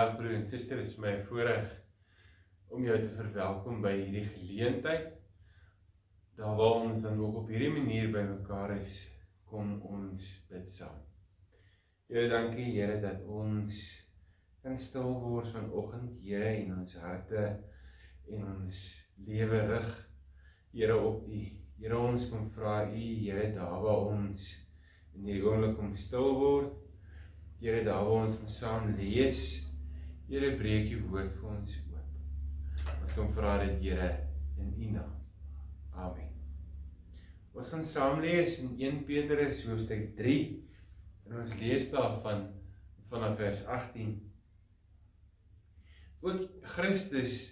Goeiedag broer en suster, dit is my voorreg om jou te verwelkom by hierdie geleentheid. Daar waar ons dan ook op hierdie manier by mekaar is, kom ons bid saam. Here, dankie Here dat ons kan stil word vanoggend, Here, en ons harte en ons lewe rig Here op U. Here, ons kom vra U, Here, daar waar ons in hierdie oomblik om stil word. Here, daar waar ons saam lees, Here breek u woord vir ons oop. Ons kom vra dit Here in u naam. Amen. Ons gaan saam lees in 1 Petrus hoofstuk 3 en ons lees daarvan vanaf vers 18. Ook Christus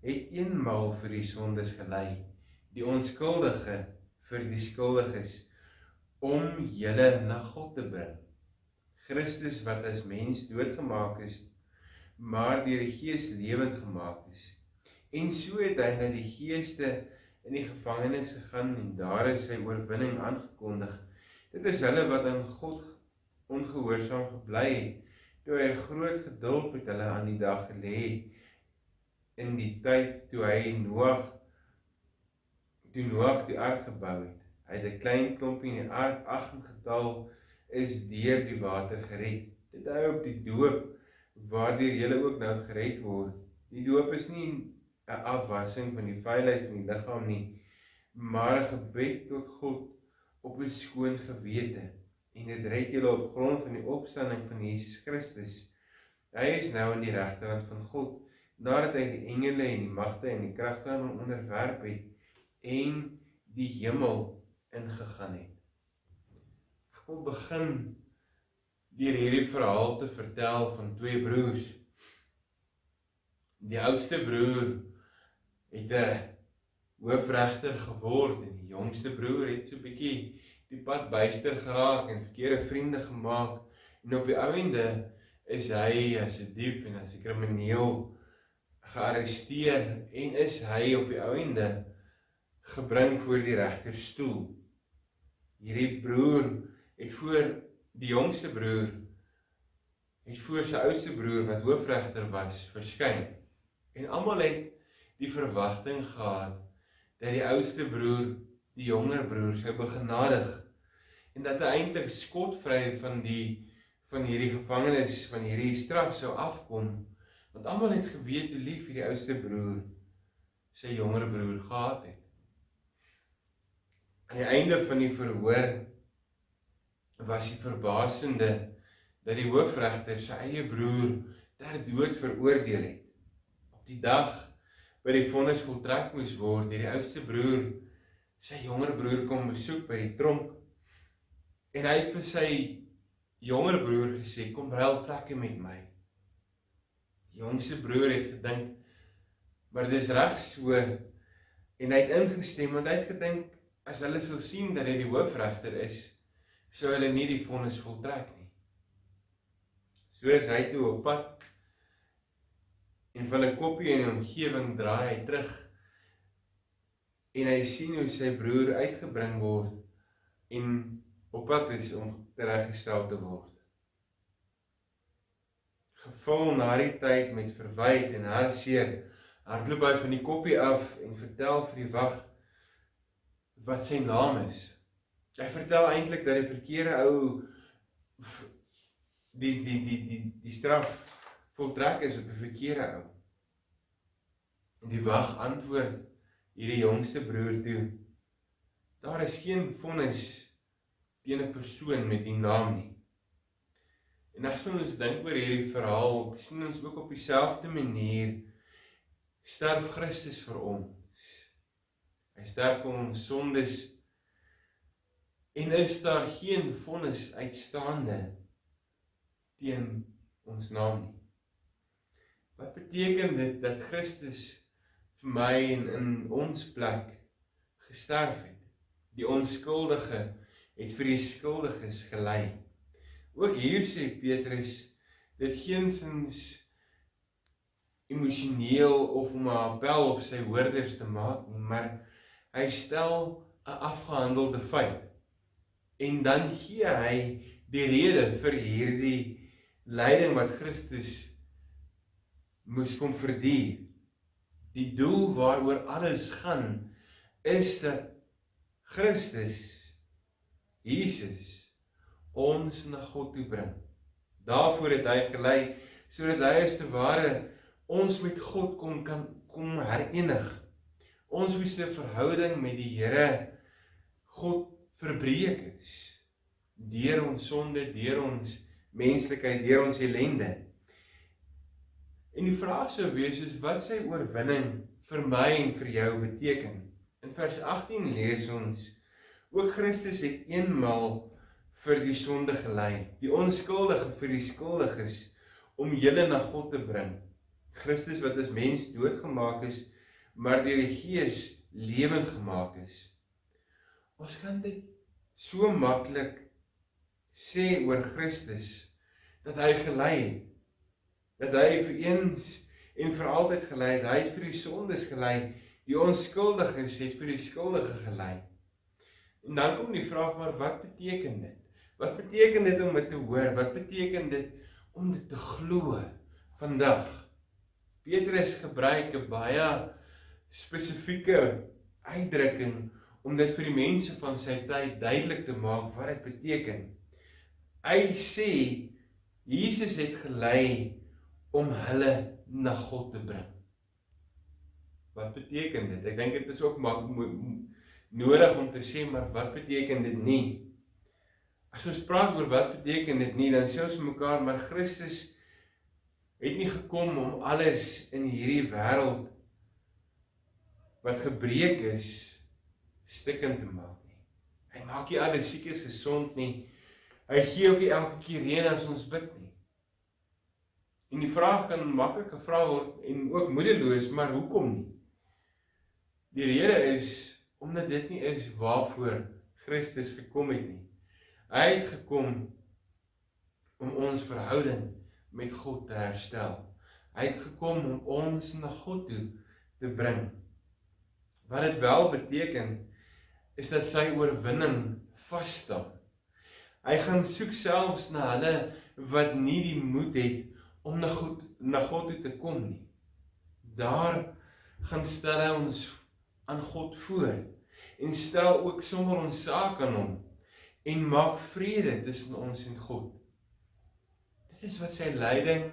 het eenmaal vir die sondes gelei, die onskuldige vir die skuldiges om julle na God te bring. Christus wat as mens doodgemaak is maar deur die Gees lewend gemaak is. En so het hy na die geeste in die gevangenis gegaan en daar is sy oorwinning aangekondig. Dit is hulle wat aan God ongehoorsaam gebly het toe hy groot geduld met hulle aan die dag gelê in die tyd toe hy Noag toe Noag die ark gebou het. Hy het 'n klein klompie in die ark ag in getal is deur die water gered. Dit hou op die doop waardeur jy ook nou gered word. Die doop is nie 'n afwassing van die vuilheid van die liggaam nie, maar 'n gebed tot God op 'n skoon gewete en dit red julle op grond van die opstanding van Jesus Christus. Hy is nou aan die regterkant van God nadat hy die engele en die magte en die kragte aan hom onderwerp het en die hemel ingegaan het. Ek wil begin deur hierdie verhaal te vertel van twee broers. Die oudste broer het 'n hoofregter geword en die jongste broer het so 'n bietjie die pad byster geraak en verkeerde vriende gemaak en op die ouende is hy as 'n dief en as 'n krimineel gearresteer en is hy op die ouende gebring voor die regterstoel. Hierdie broer het voor die jongste broer het voor sy oudste broer wat hoofregter was verskyn. En almal het die verwagting gehad dat die oudste broer die jonger broer sou begenadig en dat hy eintlik skotvry van die van hierdie gevangenes van hierdie straf sou afkom want almal het geweet hoe lief hierdie oudste broer sy jonger broer gehad het. Aan die einde van die verhoor was die verbasende dat die hoofregter sy eie broer ter dood veroordeel het. Op die dag by die vonnis voltrek moes word, het die oudste broer sy jonger broer kom besoek by die tronk en hy het vir sy jonger broer gesê kom ruil plekke met my. Die jongste broer het gedink maar dis reg so en hy het ingestem want hy het gedink as hulle sou sien dat hy die hoofregter is sou hulle nie die vonnis voltrek nie. So is hy toe op pad en van 'n koppie in die omgewing draai hy terug en hy sien hoe sy broer uitgebring word en op pad is om tereggestel te word. Gevul na die tyd met verwyd en hartseer, hardloop hy van die koppie af en vertel vir die wag wat sy naam is. Hy vertel eintlik dat die verkeerde ou die die die die die straf voltrek is op 'n verkeerde ou. En die wag antwoord hierdie jongste broer toe: Daar is geen vonnis teen 'n persoon met die naam nie. En as ons dink oor hierdie verhaal, sien ons ook op dieselfde manier sterf Christus vir ons. Hy sterf vir ons sondes En is daar geen vonnis uitstaande teen ons naam nie. Wat beteken dit dat Christus vir my en in ons plek gesterf het? Die onskuldige het vir die skuldiges gelei. Ook hier sê Petrus dit geensins emosioneel of om 'n appel op sy hoorders te maak nie, maar hy stel 'n afgehandelde feit en dan gee hy die rede vir hierdie lyding wat Christus moes kom verduur. Die doel waaroor alles gaan is dat Christus Jesus ons na God toe bring. Daarvoor het hy gelei sodat hy as te ware ons met God kom kan kom herenig. Ons wie se verhouding met die Here God verbreek is deur ons sonde, deur ons menslikheid, deur ons ellende. En die vraag sou wees is wat sy oorwinning vir my en vir jou beteken. In vers 18 lees ons ook Christus het eenmal vir die sonde gelei, die onskuldige vir die skuldiges om julle na God te bring. Christus wat as mens doodgemaak is, maar deur die Gees lewend gemaak is. Ons kan dit so maklik sê oor Christus dat hy gelei het. Dat hy vir eens en vir altyd gelei het. Hy het vir die sondes gelei. Die onskuldiges het vir die skuldige gelei. En dan kom die vraag maar wat beteken dit? Wat beteken dit om dit te hoor? Wat beteken dit om dit te glo vandag? Petrus gebruik 'n baie spesifieke uitdrukking om dit vir die mense van sy tyd duidelik te maak wat dit beteken. Hy sê Jesus het gelei om hulle na God te bring. Wat beteken dit? Ek dink dit is ook maar nodig om te sê maar wat beteken dit nie? As ons praat oor wat beteken dit nie, dan sê ons mekaar maar Christus het nie gekom om alles in hierdie wêreld wat gebreek is stikkend te maak nie. Hy maak nie alles siekes gesond nie. Hy gee ook nie elke keer reën as ons bid nie. En die vraag kan maklik gevra word en ook moedeloos, maar hoekom nie? Die rede is omdat dit nie is waarvoor Christus gekom het nie. Hy het gekom om ons verhouding met God te herstel. Hy het gekom om ons na God toe te bring. Wat dit wel beteken is dat sy oorwinning vas staan. Hy gaan soek selfs na hulle wat nie die moed het om na God na God toe te kom nie. Daar gaan stel hy ons aan God voor en stel ook sommer ons saak aan hom en maak vrede tussen ons en God. Dit is wat sy lyding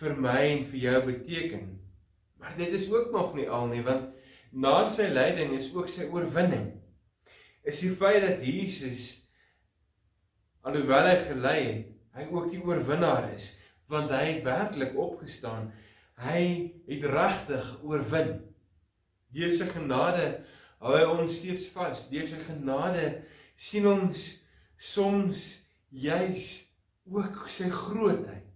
vir my en vir jou beteken. Maar dit is ook nog nie al nie want na sy lyding is ook sy oorwinning. Is die feit dat Jesus alhoewel hy gelei het, hy ook die oorwinnaar is, want hy het werklik opgestaan. Hy het regtig oorwin. Deur sy genade hou hy ons steeds vas. Deur sy genade sien ons soms juis ook sy grootheid.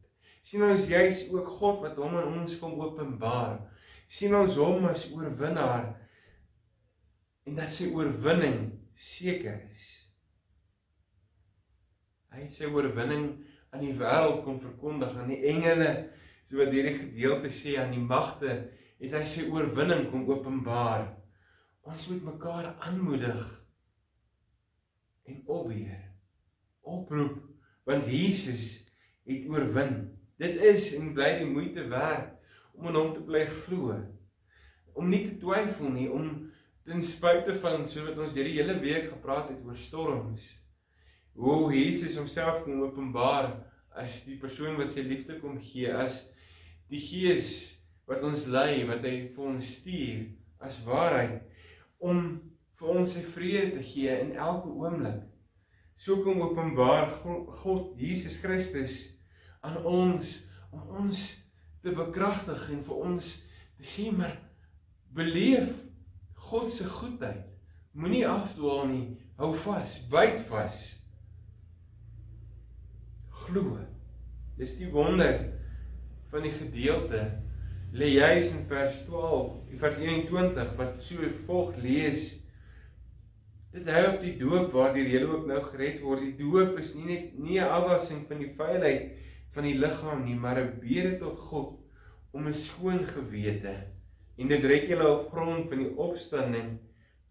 sien ons juis ook God wat hom aan ons kom openbaar. Sien ons hom as oorwinnaar en dat sy oorwinning seker is. Hy het sy oorwinning aan die wêreld kom verkondig aan die engele, so wat hierdie gedeelte sê aan die magte, het hy sy oorwinning kom openbaar. Ons moet mekaar aanmoedig en opbeer. Oproep want Jesus het oorwin. Dit is en bly die moeite werd om aan hom te bly glo. Om nie te twyfel nie, om ten spyte van so wat ons hierdie hele week gepraat het oor storms, hoe Jesus homself kom openbaar as die persoon wat sy liefde kom gee as die gees wat ons lei wat hy vir ons stuur as waarheid om vir ons sy vrede te gee in elke oomblik. So kom openbaar God Jesus Christus aan ons om ons te bekragtig en vir ons te sê maar beleef God se goedheid. Moenie afdwaal nie. Hou vas, byt vas glo. Dis die wonder van die gedeelte lê juis in vers 12, vers 21 wat so volg lees. Dit hou op die doop waardeur jy ook nou gered word. Die doop is nie net nie 'n afwassing van die vuilheid van die liggaam nie, maar 'n bede tot God om 'n skoon gewete en dit red julle op grond van die opstanding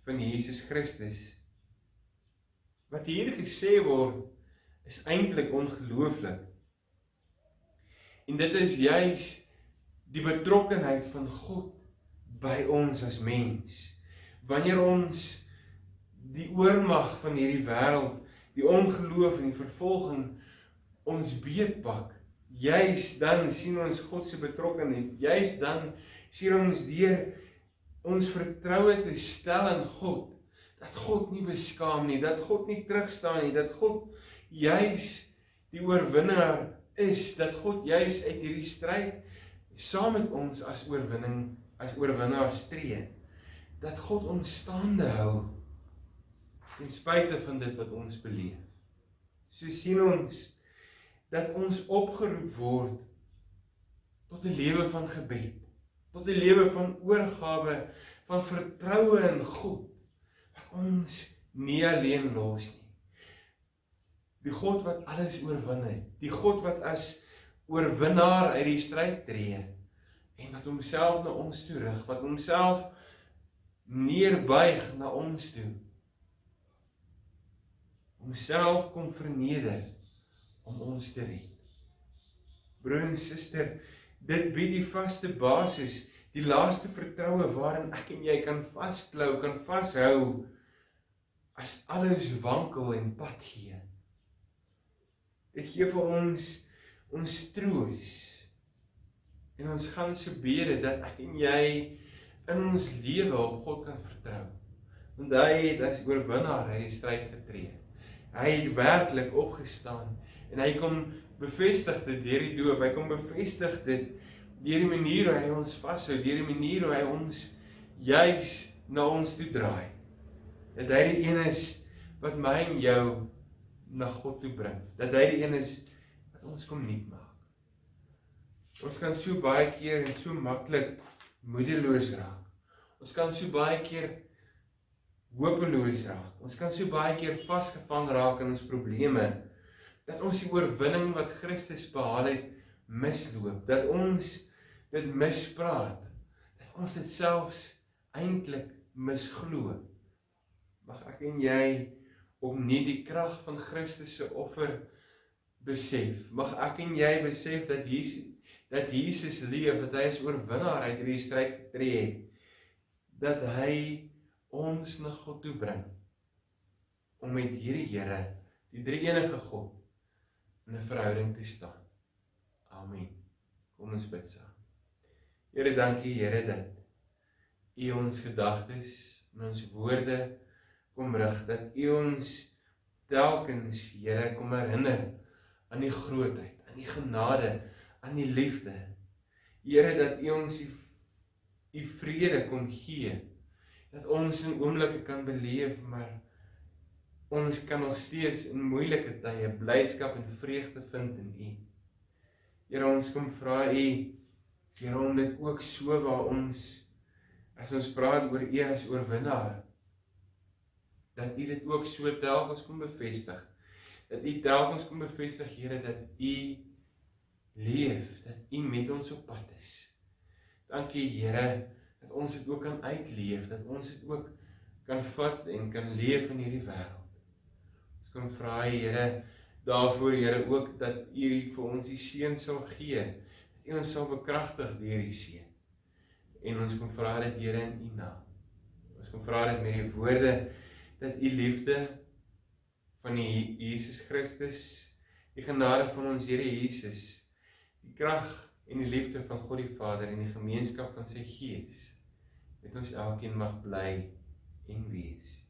van Jesus Christus. Wat hier gesê word is eintlik ongelooflik. En dit is juis die betrokkenheid van God by ons as mens. Wanneer ons die oormag van hierdie wêreld, die ongeloof en die vervolging ons beetpak, juis dan sien ons God se betrokkenheid. Juis dan sien ons deur ons vertroue te stel in God dat God nie beskaam nie, dat God nie terugstaan nie, dat God juis die oorwinnaar is, dat God juis uit hierdie stryd saam met ons as oorwinning as oorwinnaars tree. Dat God ons staande hou ten spyte van dit wat ons beleef. So sien ons dat ons opgeroep word tot 'n lewe van gebed, tot 'n lewe van oorgawe, van vertroue in God wat ons nie alleen los nie. Die God wat alles oorwin het, die God wat as oorwinnaar uit die stryd tree en wat homself na ons toe rig, wat homself neerbuig na ons toe. Homself kom verneder om ons te red. Broer en suster, dit bied die vaste basis, die laaste vertroue waarin ek en jy kan vasklou, kan vashou as alles wankel en pad gee. Dit gee vir ons ons troos en ons ganse bede dat ek en jy in ons lewe op God kan vertrou. Want hy het as oorwinnaar uit die stryd getree. Hy het werklik opgestaan en hy kom bevestig dit deur die doop. Hy kom bevestig dit deur die manier hoe hy ons vashou, deur die manier hoe hy ons juis na ons toe draai. Dat hy die een is wat my en jou na God toe bring. Dat hy die een is wat ons kom nuut maak. Ons kan so baie keer en so maklik moedeloos raak. Ons kan so baie keer hopeloos raak. Ons kan so baie keer vasgevang raak in ons probleme dat ons die oorwinning wat Christus behaal het misloop, dat ons dit mispraat, dat ons dit selfs eintlik misglo. Mag ek en jy om nie die krag van Christus se offer besef. Mag ek en jy besef dat Jesus dat Jesus leef, dat hy is oorwinnaar uit hierdie stryd getree het. Dat hy ons na God toe bring om met hierdie Here, die drie enige God, in 'n verhouding te staan. Amen. Kom ons bid saam. Here, dankie Here dat U ons gedagtes en ons woorde kom rig dat U ons telkens Here kom herinner aan die grootheid, aan die genade, aan die liefde. Here dat U ons U U vrede kom gee. Dat ons in oomblikke kan beleef maar ons kan nog steeds in moeilike tye blydskap en vreugde vind in U. Here ons kom vra U Here om dit ook so waar ons as ons praat oor U as oorwinnaar dat U dit ook so telkens kom bevestig. Dat U telkens kom bevestig Here dat U leef, dat U met ons op pad is. Dankie Here dat ons dit ook kan uitleef, dat ons dit ook kan vat en kan leef in hierdie wêreld. Ons kan vra Here daarvoor Here ook dat U vir ons die seën sal gee. Dat U ons sal bekragtig deur die seën. En ons kom vra dit Here in U naam. Ons kom vra dit met die woorde dat U liefde van die Jesus Christus, die genade van ons Here Jesus, die krag en die liefde van God die Vader en die gemeenskap van sy Gees met ons elkeen mag bly en wees.